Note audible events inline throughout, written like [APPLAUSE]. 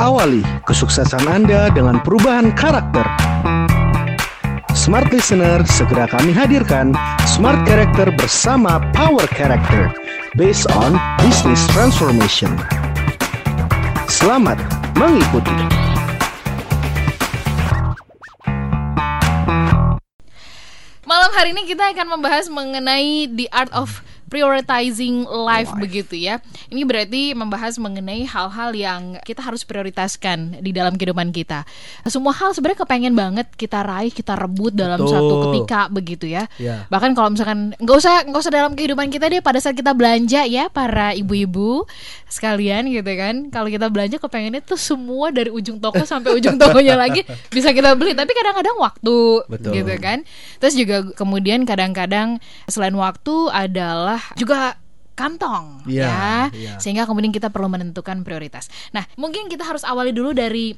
Awali kesuksesan Anda dengan perubahan karakter. Smart Listener, segera kami hadirkan Smart Character bersama Power Character based on Business Transformation. Selamat mengikuti. Malam hari ini kita akan membahas mengenai the art of prioritizing life, begitu ya. Ini berarti membahas mengenai hal-hal yang kita harus prioritaskan di dalam kehidupan kita. Semua hal sebenarnya kepengen banget kita raih, kita rebut dalam Betul. satu ketika begitu ya. Ya. Bahkan kalau misalkan nggak usah nggak usah dalam kehidupan kita deh pada saat kita belanja ya para ibu-ibu sekalian gitu kan. Kalau kita belanja kepengennya tuh semua dari ujung toko sampai ujung tokonya [LAUGHS] lagi bisa kita beli. Tapi kadang-kadang waktu Betul. gitu kan. Terus juga kemudian kadang-kadang selain waktu adalah juga kantong Iya, ya. iya. Sehingga kemudian kita perlu menentukan prioritas. Nah, mungkin kita harus awali dulu dari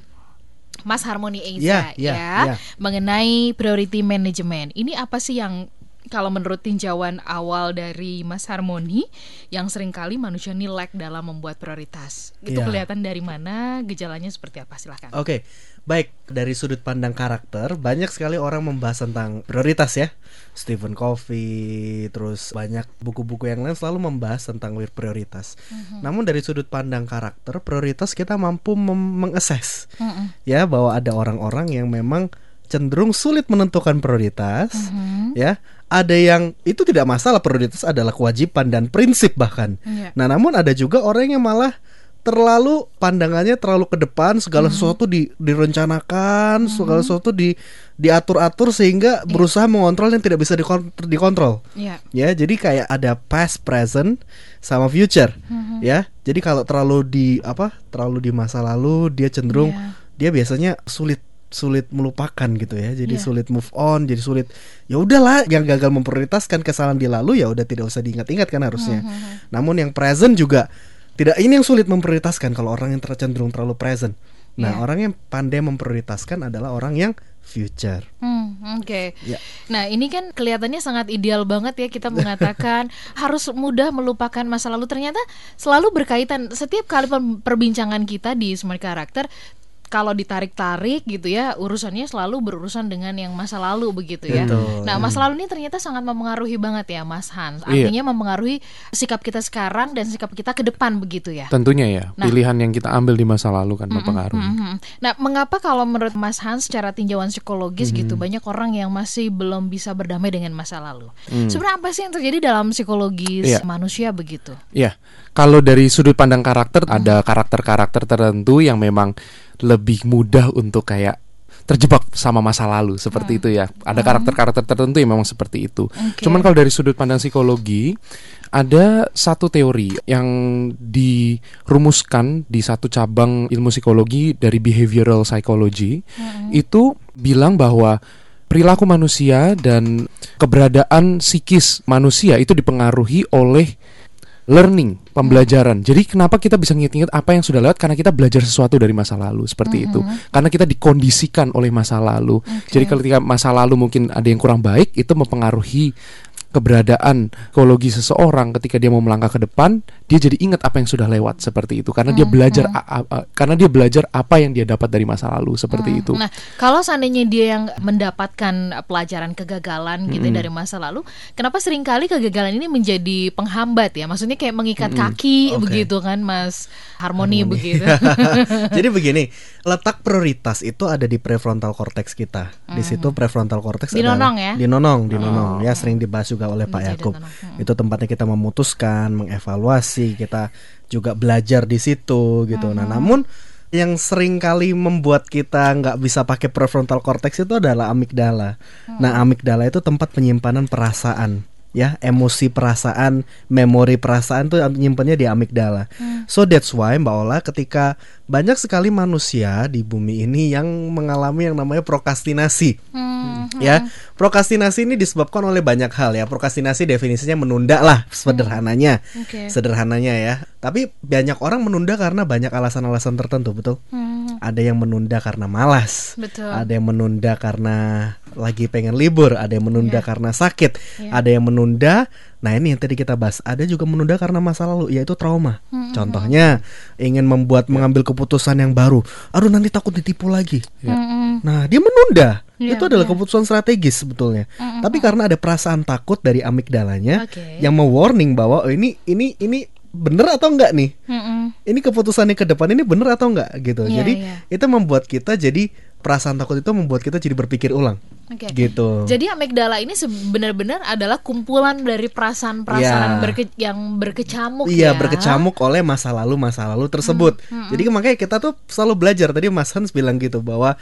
Mas Harmoni Eiza Iya, iya, ya iya. mengenai priority management. Ini apa sih yang kalau menurut tinjauan awal dari Mas Harmoni yang sering kali manusia ini lack dalam membuat prioritas. Itu Iya. kelihatan dari mana, gejalanya seperti apa? Silahkan. Oke, baik dari sudut pandang karakter banyak sekali orang membahas tentang prioritas ya. Stephen Covey, terus banyak buku-buku yang lain selalu membahas tentang prioritas. Namun dari sudut pandang karakter, prioritas kita mampu mengakses Mm-mm. ya bahwa ada orang-orang yang memang cenderung sulit menentukan prioritas Mhm. ya. Ada yang itu tidak masalah prioritas adalah kewajiban dan prinsip bahkan. Iya. Nah, namun ada juga orang yang malah terlalu pandangannya terlalu ke depan segala Hmm. sesuatu di, direncanakan segala sesuatu di diatur-atur sehingga berusaha mengontrol yang tidak bisa dikon- dikontrol Iya. ya jadi kayak ada past present sama future Mhm. ya jadi kalau terlalu di apa terlalu di masa lalu dia cenderung Iya. dia biasanya sulit sulit melupakan gitu ya jadi Iya. sulit move on jadi sulit ya udahlah yang gagal memprioritaskan kesalahan di lalu ya udah tidak usah diingat-ingat kan harusnya Mhm. namun yang present juga tidak ini yang sulit memprioritaskan kalau orang yang tercenderung terlalu present nah Iya. orang yang pandai memprioritaskan adalah orang yang future Hmm, oke. Ya. Nah, ini kan kelihatannya sangat ideal banget ya kita mengatakan [LAUGHS] harus mudah melupakan masa lalu. Ternyata selalu berkaitan setiap kali perbincangan kita di Smart Character kalau ditarik-tarik gitu ya, urusannya selalu berurusan dengan yang masa lalu begitu ya. Betul. Nah, masa lalu ini ternyata sangat mempengaruhi banget ya, Mas Hans. Iya. Artinya mempengaruhi sikap kita sekarang dan sikap kita ke depan begitu ya. Tentunya ya, Nah. pilihan yang kita ambil di masa lalu kan mempengaruhi. Mhm. Nah, mengapa kalau menurut Mas Hans secara tinjauan psikologis gitu banyak orang yang masih belum bisa berdamai dengan masa lalu? Sebenarnya apa sih yang terjadi dalam psikologis Iya. manusia begitu? Ya, kalau dari sudut pandang karakter ada karakter-karakter tertentu yang memang lebih mudah untuk kayak terjebak sama masa lalu seperti itu ya. Ada karakter-karakter tertentu yang memang seperti itu. Oke. Cuman kalau dari sudut pandang psikologi ada satu teori yang dirumuskan di satu cabang ilmu psikologi dari behavioral psychology itu bilang bahwa perilaku manusia dan keberadaan psikis manusia itu dipengaruhi oleh learning, pembelajaran. Jadi kenapa kita bisa nginget-nginget apa yang sudah lewat karena kita belajar sesuatu dari masa lalu seperti itu. Karena kita dikondisikan oleh masa lalu. Jadi ketika masa lalu mungkin ada yang kurang baik itu mempengaruhi keberadaan psikologi seseorang ketika dia mau melangkah ke depan dia jadi ingat apa yang sudah lewat seperti itu karena dia belajar a- a- a- karena dia belajar apa yang dia dapat dari masa lalu seperti itu Nah, kalau seandainya dia yang mendapatkan pelajaran kegagalan gitu dari masa lalu, kenapa sering kali kegagalan ini menjadi penghambat ya? Maksudnya kayak mengikat kaki Oke. begitu kan, Mas Harmoni, begitu. [LAUGHS] Jadi begini, letak prioritas itu ada di prefrontal cortex kita. Di situ prefrontal cortex Di adalah nonong ya? Di nonong, di nonong. Ya sering dibahas juga oleh Pak Yakub. Hmm. Itu tempatnya kita memutuskan, mengevaluasi, kita juga belajar di situ gitu. Nah, namun yang sering kali membuat kita nggak bisa pakai prefrontal cortex itu adalah amigdala. Nah, amigdala itu tempat penyimpanan perasaan ya emosi perasaan memori perasaan tuh nyimpennya di amigdala. So that's why mbak Ola ketika banyak sekali manusia di bumi ini yang mengalami yang namanya prokrastinasi. Hmm, ya prokrastinasi ini disebabkan oleh banyak hal ya. Prokrastinasi definisinya menunda lah sederhananya. Oke. sederhananya ya. Tapi banyak orang menunda karena banyak alasan-alasan tertentu betul? Hmm. Ada yang menunda karena malas. Betul. Ada yang menunda karena lagi pengen libur, ada yang menunda Iya. karena sakit, Iya. ada yang menunda. Nah, ini yang tadi kita bahas. Ada juga menunda karena masa lalu, yaitu trauma. Contohnya ingin membuat mengambil keputusan yang baru. Aduh, nanti takut ditipu lagi. Mm-mm. Nah, dia menunda. Iya, itu adalah iya. keputusan strategis sebetulnya. Tapi karena ada perasaan takut dari amigdalanya Oke. yang mau warning bahwa oh, ini ini ini bener atau enggak nih? Mm-mm. Ini keputusannya ke depan ini bener atau enggak gitu. Iya, jadi iya. itu membuat kita jadi perasaan takut itu membuat kita jadi berpikir ulang. Oke. Gitu. Jadi amigdala ini sebenarnya adalah kumpulan dari perasaan-perasaan Iya. berke- yang berkecamuk Iya ya. berkecamuk oleh masa lalu masa lalu tersebut. Hmm, Jadi makanya kita tuh selalu belajar. Tadi Mas Hans bilang gitu bahwa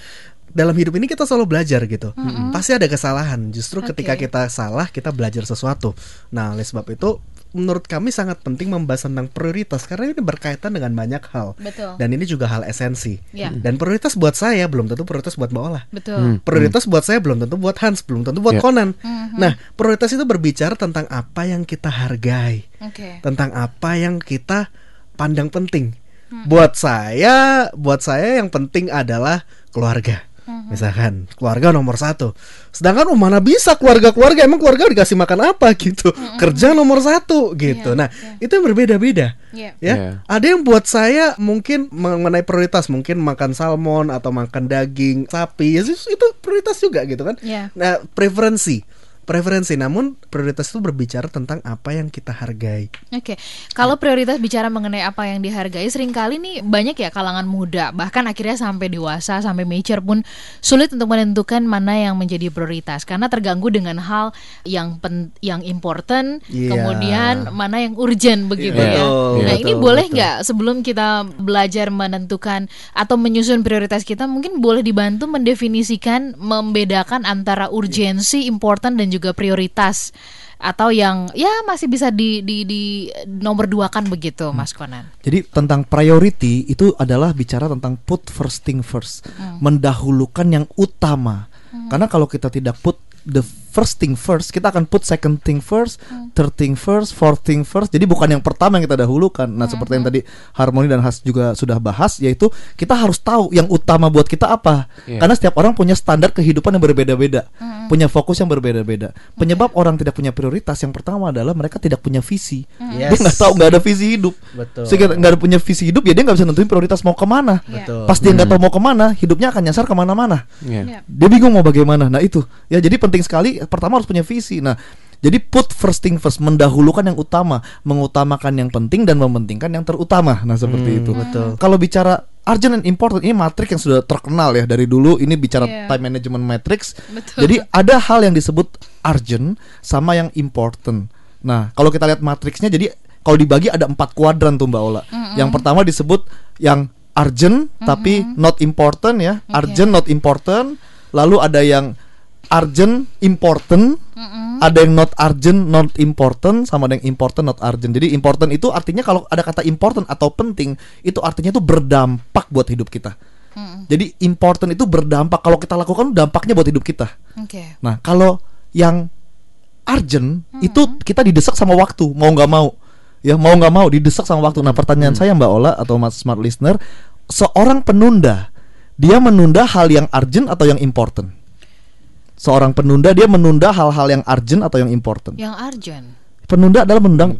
dalam hidup ini kita selalu belajar gitu. Pasti ada kesalahan. Justru ketika Hmm, Oke. kita salah kita belajar sesuatu. Nah oleh sebab itu menurut kami sangat penting membahas tentang prioritas karena ini berkaitan dengan banyak hal. Betul. Dan ini juga hal esensi. Ya. Dan prioritas buat saya belum tentu prioritas buat Mbak Ola. Betul. Prioritas buat saya belum tentu buat Hans, belum tentu buat Ya. Conan. Mhm. Nah, prioritas itu berbicara tentang apa yang kita hargai Oke. tentang apa yang kita pandang penting. Buat saya, buat saya yang penting adalah keluarga. Misalkan keluarga nomor satu. Sedangkan oh, mana bisa keluarga-keluarga emang keluarga dikasih makan apa gitu. Kerja nomor satu gitu. Iya, Nah iya. itu yang berbeda-beda. Iya. Ya, Iya. ada yang buat saya mungkin mengenai prioritas mungkin makan salmon atau makan daging sapi ya, itu itu prioritas juga gitu kan. Iya. Nah preferensi, preferensi. Namun prioritas itu berbicara tentang apa yang kita hargai. Oke, kalau prioritas bicara mengenai apa yang dihargai, sering kali nih banyak ya kalangan muda, bahkan akhirnya sampai dewasa, sampai mature pun sulit untuk menentukan mana yang menjadi prioritas karena terganggu dengan hal yang pen, yang important, Iya. kemudian mana yang urgent begitu Iya. ya. Betul, nah betul, ini boleh nggak sebelum kita belajar menentukan atau menyusun prioritas kita, mungkin boleh dibantu mendefinisikan, membedakan antara urgensi, important dan juga prioritas atau yang ya masih bisa di di, di nomor dua kan begitu Mas Konan. Jadi tentang priority itu adalah bicara tentang put first thing first, mendahulukan yang utama. Karena kalau kita tidak put the first thing first, kita akan put second thing first, third thing first, fourth thing first. Jadi bukan yang pertama yang kita dahulukan. Nah, seperti yang tadi Harmoni dan Has juga sudah bahas yaitu kita harus tahu yang utama buat kita apa. Iya. Karena setiap orang punya standar kehidupan yang berbeda-beda, punya fokus yang berbeda-beda. Penyebab orang tidak punya prioritas yang pertama adalah mereka tidak punya visi. Dia Yes. nggak tahu nggak ada visi hidup. Betul. Sehingga nggak ada punya visi hidup ya dia nggak bisa nentuin prioritas mau ke mana. Betul. Pas dia nggak tahu mau ke mana, hidupnya akan nyasar ke mana-mana. Iya. Ya. Dia bingung mau bagaimana. Nah itu ya jadi penting sekali. Pertama harus punya visi. Nah jadi put first thing first, mendahulukan yang utama, mengutamakan yang penting dan mementingkan yang terutama. Nah seperti Hmm, itu. betul. Kalau bicara urgent and important ini matrix yang sudah terkenal ya dari dulu. Ini bicara Iya. time management matrix. Betul. Jadi ada hal yang disebut urgent sama yang important. Nah, kalau kita lihat matriksnya jadi kalau dibagi ada empat kuadran tuh Mbak Ola. Yang pertama disebut yang urgent tapi not important ya. Oke. Urgent not important. Lalu ada yang urgent important, ada yang not urgent not important sama ada yang important not urgent. Jadi important itu artinya kalau ada kata important atau penting itu artinya itu berdampak buat hidup kita. Jadi important itu berdampak kalau kita lakukan dampaknya buat hidup kita. Oke. Nah, kalau yang urgent itu kita didesak sama waktu, mau nggak mau. Ya, mau nggak mau didesak sama waktu. Nah, pertanyaan saya Mbak Ola atau Mas Smart Listener, seorang penunda, dia menunda hal yang urgent atau yang important? Seorang penunda dia menunda hal-hal yang urgent atau yang important? Yang urgent. Penunda adalah menunda,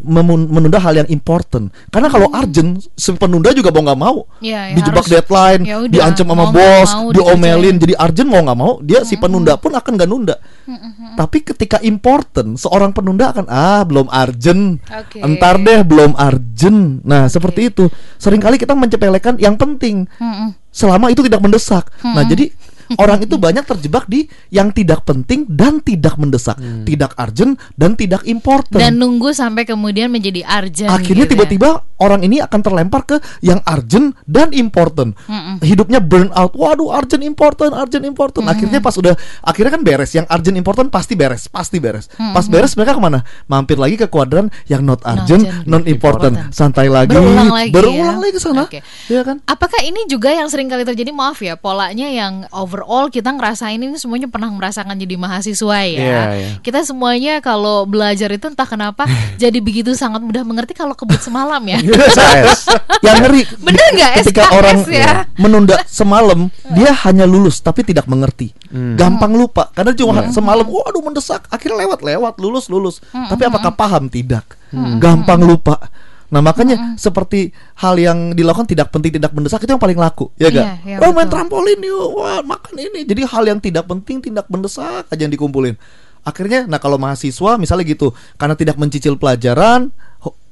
menunda hal yang important. Karena kalau urgent, si penunda juga mau nggak mau Ya, ya dijebak harus- deadline, ya udah, diancam sama bos, mau diomelin, jadi urgent mau nggak mau, dia si penunda pun akan nggak nunda. Tapi ketika important, seorang penunda akan ah belum urgent, Oke. entar deh belum urgent. Nah seperti itu. Seringkali kita mencepelekan yang penting, Mm-mm. selama itu tidak mendesak. Nah jadi orang itu banyak terjebak di yang tidak penting dan tidak mendesak, tidak urgent dan tidak important. Dan nunggu sampai kemudian menjadi urgent. Akhirnya gitu ya. Orang ini akan terlempar ke yang urgent dan important. Hidupnya burn out. Waduh, urgent important, urgent important. Akhirnya pas udah akhirnya kan beres. Yang urgent important pasti beres, pasti beres. Pas beres mereka ke mana? Mampir lagi ke kuadran yang not urgent, urgent, non important. important. Santai lagi, Berulang lagi berulang ya. lagi ke sana. Oke. Iya kan? Apakah ini juga yang sering kali terjadi maaf ya polanya yang overall kita ngerasain ini semuanya pernah merasakan jadi mahasiswa ya. Iya, iya. Kita semuanya kalau belajar itu entah kenapa [LAUGHS] jadi begitu sangat mudah mengerti kalau kebut semalam ya. SKS. yang ngeri Bener nggak? ketika SKS orang ya? menunda semalam dia hanya lulus tapi tidak mengerti. Gampang lupa karena cuma semalam waduh mendesak akhirnya lewat lewat lulus lulus. Tapi apakah paham? Tidak. Gampang lupa. Nah makanya seperti hal yang dilakukan tidak penting tidak mendesak itu yang paling laku ya Iya, gak iya, wah main betul. trampolin yuk wah makan ini. Jadi hal yang tidak penting tidak mendesak aja yang dikumpulin. Akhirnya nah kalau mahasiswa misalnya gitu karena tidak mencicil pelajaran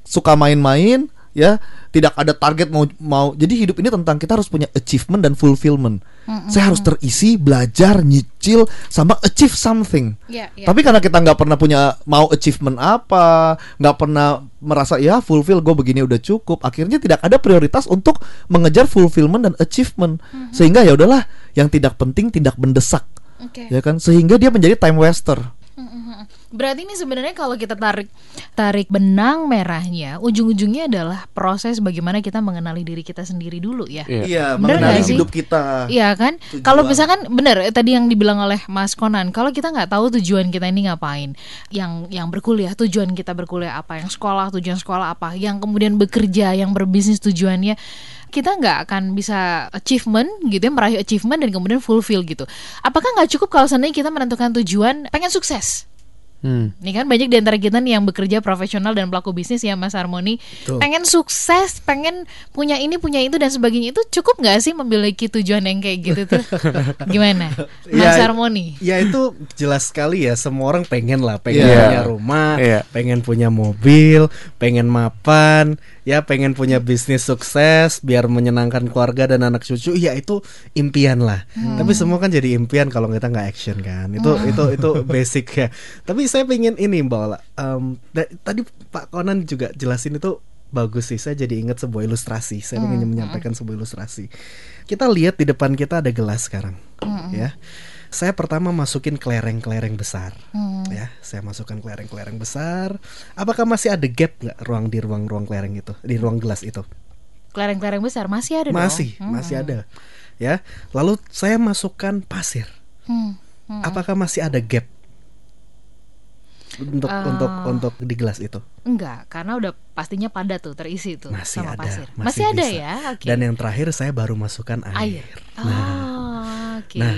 suka main-main ya tidak ada target mau mau jadi hidup ini tentang kita harus punya achievement dan fulfillment. Saya harus terisi belajar nyicil sama achieve something. Iya, iya. tapi karena kita nggak pernah punya mau achievement apa nggak pernah merasa ya fulfill gue begini udah cukup. Akhirnya tidak ada prioritas untuk mengejar fulfillment dan achievement. Sehingga ya udahlah yang tidak penting tidak mendesak. Oke. ya kan? Sehingga dia menjadi time waster Berarti ini sebenarnya kalau kita tarik tarik benang merahnya, ujung-ujungnya adalah proses bagaimana kita mengenali diri kita sendiri dulu ya. Iya. iya Bener mengenali nggak sih? hidup kita Iya kan? Tujuan. Kalau misalkan benar eh, tadi yang dibilang oleh Mas Konan, kalau kita nggak tahu tujuan kita ini ngapain, yang yang berkuliah tujuan kita berkuliah apa, yang sekolah tujuan sekolah apa, yang kemudian bekerja, yang berbisnis tujuannya, kita nggak akan bisa achievement gitu ya, meraih achievement dan kemudian fulfill gitu. Apakah nggak cukup kalau seandainya kita menentukan tujuan pengen sukses? Hmm. Nih kan banyak di antara kita nih yang bekerja profesional dan pelaku bisnis ya Mas Harmoni Pengen sukses, pengen punya ini, punya itu dan sebagainya Itu cukup nggak sih memiliki tujuan yang kayak gitu tuh? [LAUGHS] Gimana? Mas Ya, Harmoni Ya itu jelas sekali ya semua orang pengen lah pengen Iya. punya rumah, Iya. pengen punya mobil, pengen mapan, ya pengen punya bisnis sukses biar menyenangkan keluarga dan anak cucu. Ya itu impian lah. Tapi semua kan jadi impian kalau kita nggak action kan. Itu itu itu basic ya. Tapi saya pengen ini Mbak Ola. Em, da- tadi Pak Konan juga jelasin itu bagus sih. Saya jadi ingat sebuah ilustrasi. Saya ingin menyampaikan sebuah ilustrasi. Kita lihat di depan kita ada gelas sekarang, ya. Saya pertama masukin kelereng-kelereng besar, ya. Saya masukkan kelereng-kelereng besar. Apakah masih ada gap nggak ruang di ruang-ruang kelereng itu, di ruang gelas itu? Kelereng-kelereng besar masih ada Masih, dong masih ada, ya. Lalu saya masukkan pasir. Hmm, hmm. Apakah masih ada gap untuk Ah. untuk untuk di gelas itu? Enggak, karena udah pastinya padat tuh terisi tuh Masih sama ada, pasir masih Masih ada bisa. ya? Oke Dan yang terakhir saya baru masukkan air. Air Ah, Oke Nah,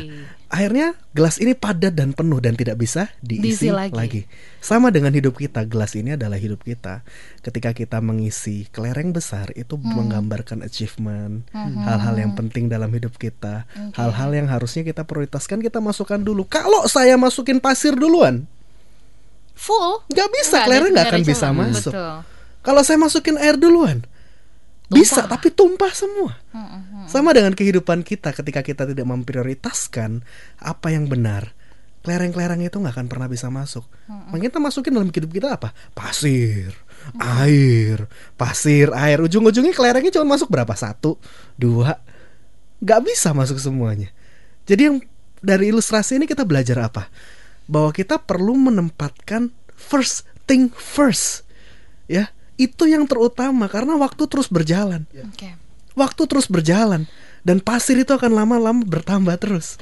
akhirnya gelas ini padat dan penuh dan tidak bisa Diisi diisi lagi. lagi. Sama dengan hidup kita, gelas ini adalah hidup kita. Ketika kita mengisi kelereng besar itu Hmm. menggambarkan achievement, hal-hal yang penting dalam hidup kita, hal-hal yang harusnya kita prioritaskan kita masukkan dulu. Kalau saya masukin pasir duluan, Full nggak bisa, kelereng nggak akan bisa masuk. Betul Kalau saya masukin air duluan, bisa tapi tumpah semua. Sama dengan kehidupan kita ketika kita tidak memprioritaskan apa yang benar. Kelereng-kelereng itu nggak akan pernah bisa masuk. Makanya kita masukin dalam hidup kita apa? Pasir, air, pasir, air. Ujung-ujungnya kelerengnya cuma masuk berapa? Satu, dua. Nggak bisa masuk semuanya. Jadi yang dari ilustrasi ini kita belajar apa? Bahwa kita perlu menempatkan first thing first. Ya, itu yang terutama karena waktu terus berjalan. Oke Waktu terus berjalan dan pasir itu akan lama-lama bertambah terus.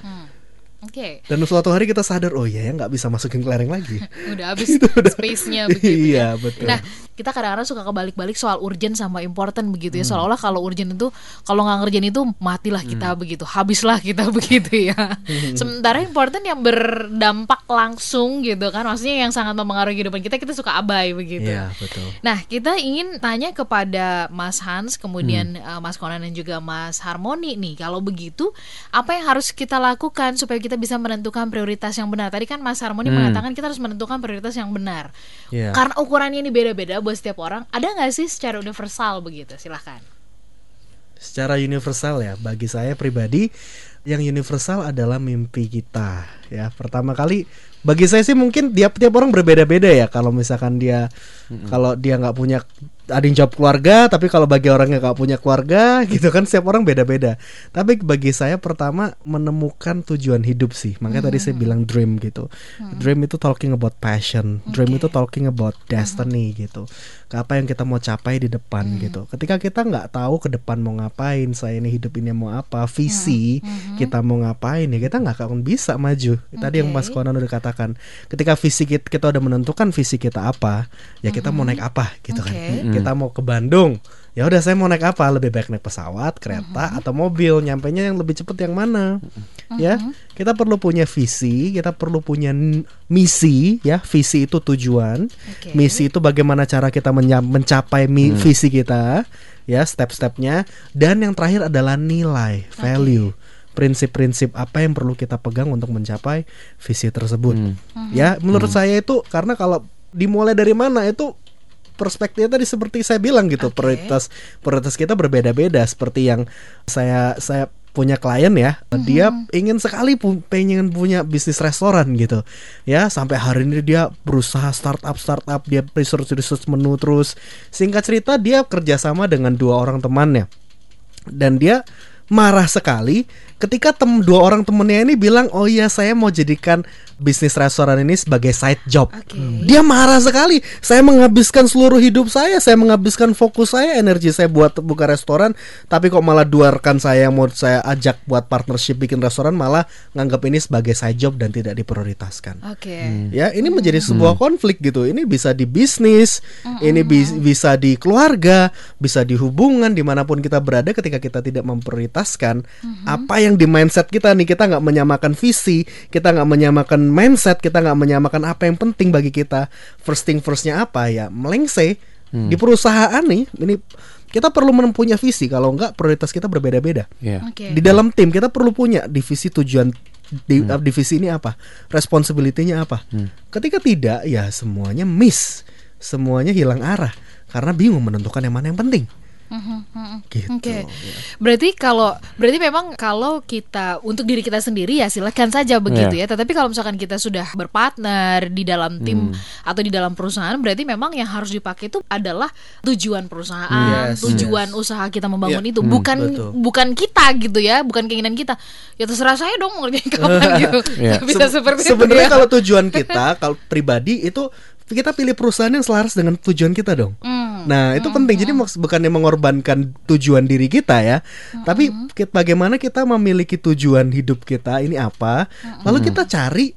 Oke Dan suatu hari kita sadar, oh iya ya nggak bisa masukin kelereng lagi. [LAUGHS] Udah habis [LAUGHS] Itu udah- space-nya begitu [LAUGHS] ya. Iya betul. Nah, kita kadang-kadang suka kebalik-balik soal urgent sama important begitu ya. Hmm. Seolah-olah kalau urgent itu kalau nggak ngerjain itu matilah kita Hmm. begitu, habislah kita begitu ya. Sementara important yang berdampak langsung gitu kan, maksudnya yang sangat mempengaruhi kehidupan kita kita suka abai begitu. Iya betul. Nah, kita ingin tanya kepada Mas Hans, kemudian Hmm. uh, Mas Konan dan juga Mas Harmoni nih. Kalau begitu, apa yang harus kita lakukan supaya kita bisa menentukan prioritas yang benar? Tadi kan Mas Harmoni mengatakan kita harus menentukan prioritas yang benar. Hmm. Iya. Karena ukurannya ini beda-beda buat setiap orang. Ada nggak sih secara universal begitu? Silahkan. Secara universal ya, bagi saya pribadi yang universal adalah mimpi kita. Ya, pertama kali bagi saya sih mungkin tiap tiap orang berbeda-beda ya. Kalau misalkan dia kalau dia nggak punya ada yang jawab keluarga, tapi kalau bagi orang yang nggak punya keluarga, [LAUGHS] gitu kan setiap orang beda-beda. Tapi bagi saya pertama menemukan tujuan hidup sih. Makanya tadi saya bilang dream gitu. Dream itu talking about passion. Dream itu talking about destiny gitu. Ke Apa yang kita mau capai di depan gitu. Ketika kita nggak tahu ke depan mau ngapain, saya ini hidup ini mau apa, visi kita mau ngapain ya kita nggak akan bisa maju. Tadi yang Mas Konan udah katakan, ketika visi kita, kita udah menentukan visi kita apa, ya kita mau naik apa gitu Oke. kan. Kita mau ke Bandung, ya udah saya mau naik apa? Lebih baik naik pesawat kereta atau mobil nyampainya yang lebih cepat yang mana ya. Kita perlu punya visi kita perlu punya misi ya. Visi itu tujuan. Oke. misi itu bagaimana cara kita mencapai mi- visi kita ya step-stepnya. Dan yang terakhir adalah nilai value. Prinsip-prinsip apa yang perlu kita pegang untuk mencapai visi tersebut. Ya menurut saya itu karena kalau dimulai dari mana itu perspektifnya tadi seperti saya bilang gitu. Oke. prioritas prioritas kita berbeda-beda. Seperti yang saya saya punya klien ya dia ingin sekali pu- pengen punya bisnis restoran gitu. Ya sampai hari ini dia berusaha startup startup dia research research menu terus. Singkat cerita dia kerjasama dengan dua orang temannya. Dan dia marah sekali ketika tem dua orang temennya ini bilang oh iya saya mau jadikan bisnis restoran ini sebagai side job. Oke. dia marah sekali. Saya menghabiskan seluruh hidup saya saya menghabiskan fokus saya energi saya buat buka restoran tapi kok malah dua rekan saya yang mau saya ajak buat partnership bikin restoran malah nganggap ini sebagai side job dan tidak diprioritaskan. Oke. ya ini menjadi sebuah konflik gitu. Ini bisa di bisnis ini bis- bisa di keluarga bisa di hubungan di mana pun kita berada ketika kita tidak memprioritaskan apa yang di mindset kita nih kita nggak menyamakan visi kita nggak menyamakan mindset kita nggak menyamakan apa yang penting bagi kita. First thing firstnya apa? Ya melengse di perusahaan nih ini kita perlu mempunyai visi. Kalau nggak prioritas kita berbeda-beda. Iya. Oke. di dalam tim kita perlu punya. Divisi tujuan di, uh, divisi ini apa, responsibility-nya apa. Ketika tidak, ya semuanya miss, semuanya hilang arah. Karena bingung menentukan yang mana yang penting. Mhm, mhm. Gitu. Oke, berarti kalau berarti memang kalau kita untuk diri kita sendiri ya silakan saja begitu Iya. ya. Tetapi kalau misalkan kita sudah berpartner di dalam tim atau di dalam perusahaan, berarti memang yang harus dipakai itu adalah tujuan perusahaan, Yes, tujuan usaha kita membangun Iya. itu, bukan betul. bukan kita gitu ya, bukan keinginan kita. Ya terserah saya dong mau ngerjain kapan [LAUGHS] gitu. Iya. Bisa Se- seperti Sebenarnya itu ya. kalau tujuan kita, kalau pribadi itu kita pilih perusahaan yang selaras dengan tujuan kita dong. Hmm. Nah itu penting. Jadi maks- bukannya mengorbankan tujuan diri kita ya, tapi kit- bagaimana kita memiliki tujuan hidup kita ini apa, lalu kita cari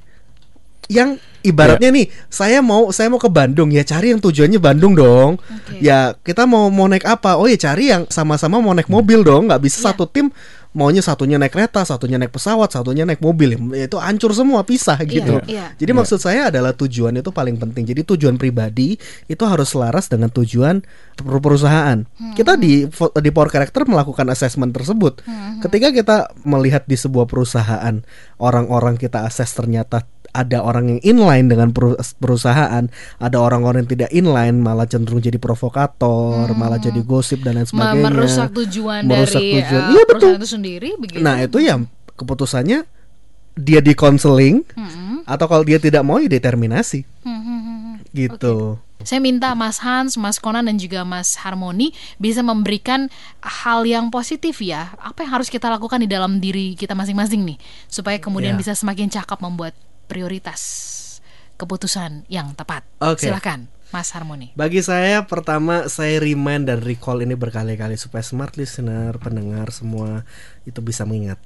yang ibaratnya nih saya mau saya mau ke Bandung ya cari yang tujuannya Bandung dong Oke. ya kita mau mau naik apa oh ya cari yang sama-sama mau naik mobil dong nggak bisa Iya. satu tim maunya satunya naik kereta satunya naik pesawat satunya naik mobil Ya, itu hancur semua pisah gitu. iya. jadi maksud saya adalah tujuan itu paling penting. Jadi tujuan pribadi itu harus selaras dengan tujuan per- perusahaan kita di di Power Character melakukan assessment tersebut. Ketika kita melihat di sebuah perusahaan orang-orang kita assess ternyata ada orang yang inline dengan peru- perusahaan, ada orang-orang yang tidak inline malah cenderung jadi provokator, malah jadi gosip dan lain Hmm. Sebagainya. merusak tujuan Merusak dari tujuan. uh, Iya, betul. perusahaan itu sendiri begitu. Nah, itu ya keputusannya dia di konseling Mm-mm. atau kalau dia tidak mau ya determinasi Hmm, hmm, hmm, hmm. gitu. Saya minta Mas Hans, Mas Konan dan juga Mas Harmoni bisa memberikan hal yang positif ya. Apa yang harus kita lakukan di dalam diri kita masing-masing nih supaya kemudian Ya. bisa semakin cakap membuat prioritas keputusan yang tepat. Oke. Silakan, Mas Harmoni. Bagi saya pertama saya remind dan recall ini berkali-kali supaya smart listener, pendengar semua itu bisa mengingat.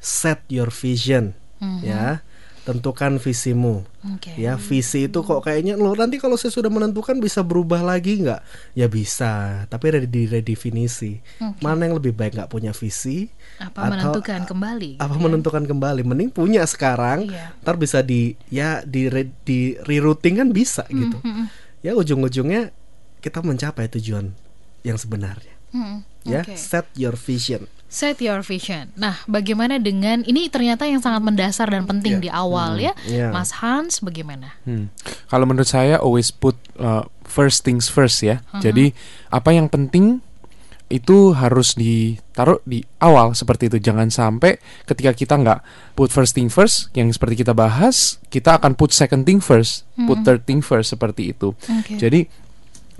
Set your vision ya. Tentukan visimu. Oke. Ya, visi itu kok kayaknya lo nanti kalau saya sudah menentukan bisa berubah lagi nggak? Ya bisa, tapi ada di redefinisi. Mana yang lebih baik nggak punya visi? Apa menentukan kembali? Apa gitu ya? menentukan kembali? Mending punya sekarang, Iya. ntar bisa di ya di re- di rerouting kan bisa gitu. Hmm, Ya ujung-ujungnya kita mencapai tujuan yang sebenarnya. Hmm, Ya, oke. set your vision. Set your vision. Nah, bagaimana dengan ini ternyata yang sangat mendasar dan penting Iya. di awal ya, Iya. Mas Hans, bagaimana? Hmm. Kalau menurut saya always put uh, first things first ya. Jadi apa yang penting itu harus ditaruh di awal seperti itu. Jangan sampai ketika kita nggak put first thing first, yang seperti kita bahas, kita akan put second thing first, put third thing first seperti itu. Oke. Jadi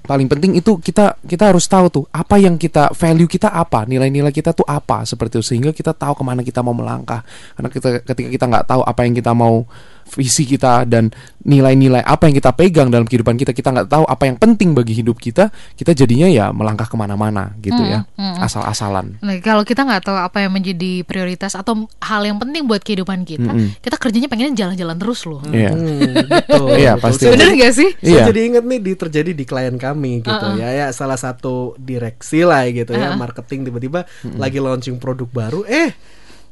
paling penting itu kita kita harus tahu tuh apa yang kita value kita apa nilai-nilai kita tuh apa seperti itu sehingga kita tahu ke mana kita mau melangkah karena kita ketika kita nggak tahu apa yang kita mau visi kita dan nilai-nilai apa yang kita pegang dalam kehidupan kita kita nggak tahu apa yang penting bagi hidup kita kita jadinya ya melangkah ke mana-mana gitu ya asal-asalan Nah, kalau kita nggak tahu apa yang menjadi prioritas atau hal yang penting buat kehidupan kita, kita kerjanya pengennya jalan-jalan terus loh. Iya Hmm, [LAUGHS] betul. Iya, pasti. Saya Bener jadi- gak sih? Saya Iya. jadi ingat nih di terjadi di klien kami gitu Uh-uh. ya ya salah satu direksi lah gitu ya Uh-uh. marketing tiba-tiba lagi launching produk baru eh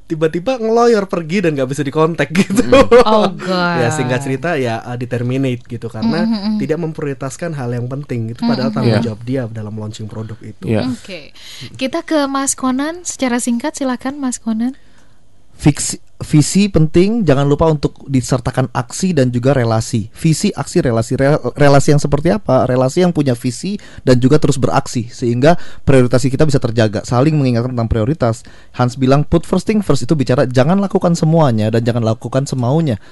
tiba-tiba ngeloyor pergi dan nggak bisa dikontak gitu. [LAUGHS] Oh, God. ya singkat cerita ya uh, diterminate gitu karena tidak memprioritaskan hal yang penting itu padahal tanggung Iya. jawab dia dalam launching produk itu. Ya. Oke, kita ke Mas Konan secara singkat silakan Mas Konan. Fiksi, visi penting, jangan lupa untuk disertakan aksi dan juga relasi. Visi, aksi, relasi. Re- relasi yang seperti apa? Relasi yang punya visi dan juga terus beraksi sehingga prioritas kita bisa terjaga. Saling mengingatkan tentang prioritas. Hans bilang put first thing first itu bicara jangan lakukan semuanya dan jangan lakukan semaunya.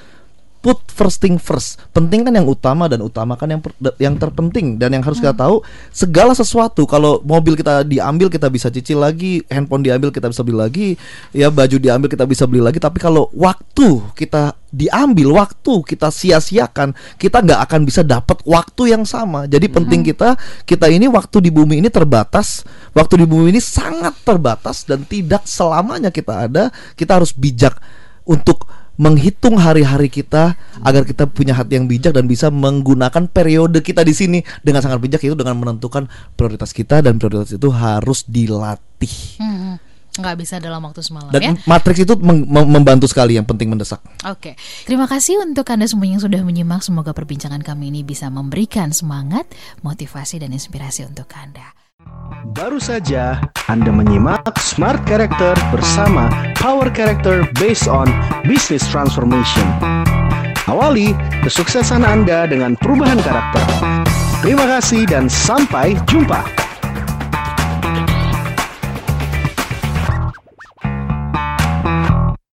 Put first thing first. Penting kan yang utama dan utamakan yang per- yang terpenting dan yang harus kita tahu segala sesuatu kalau mobil kita diambil kita bisa cicil lagi, handphone diambil kita bisa beli lagi, ya baju diambil kita bisa beli lagi. Tapi kalau waktu kita diambil, waktu kita sia-siakan, kita nggak akan bisa dapat waktu yang sama. Jadi penting kita kita ini waktu di bumi ini terbatas, waktu di bumi ini sangat terbatas dan tidak selamanya kita ada. Kita harus bijak untuk menghitung hari-hari kita agar kita punya hati yang bijak dan bisa menggunakan periode kita di sini dengan sangat bijak itu dengan menentukan prioritas kita dan prioritas itu harus dilatih. Hmm, nggak bisa dalam waktu semalam Dan ya. matriks itu mem- mem- membantu sekali yang penting mendesak. Oke, terima kasih untuk Anda semua yang sudah menyimak. Semoga perbincangan kami ini bisa memberikan semangat, motivasi, dan inspirasi untuk Anda. Baru saja Anda menyimak Smart Character bersama Power Character based on Business Transformation. Awali kesuksesan Anda dengan perubahan karakter. Terima kasih dan sampai jumpa.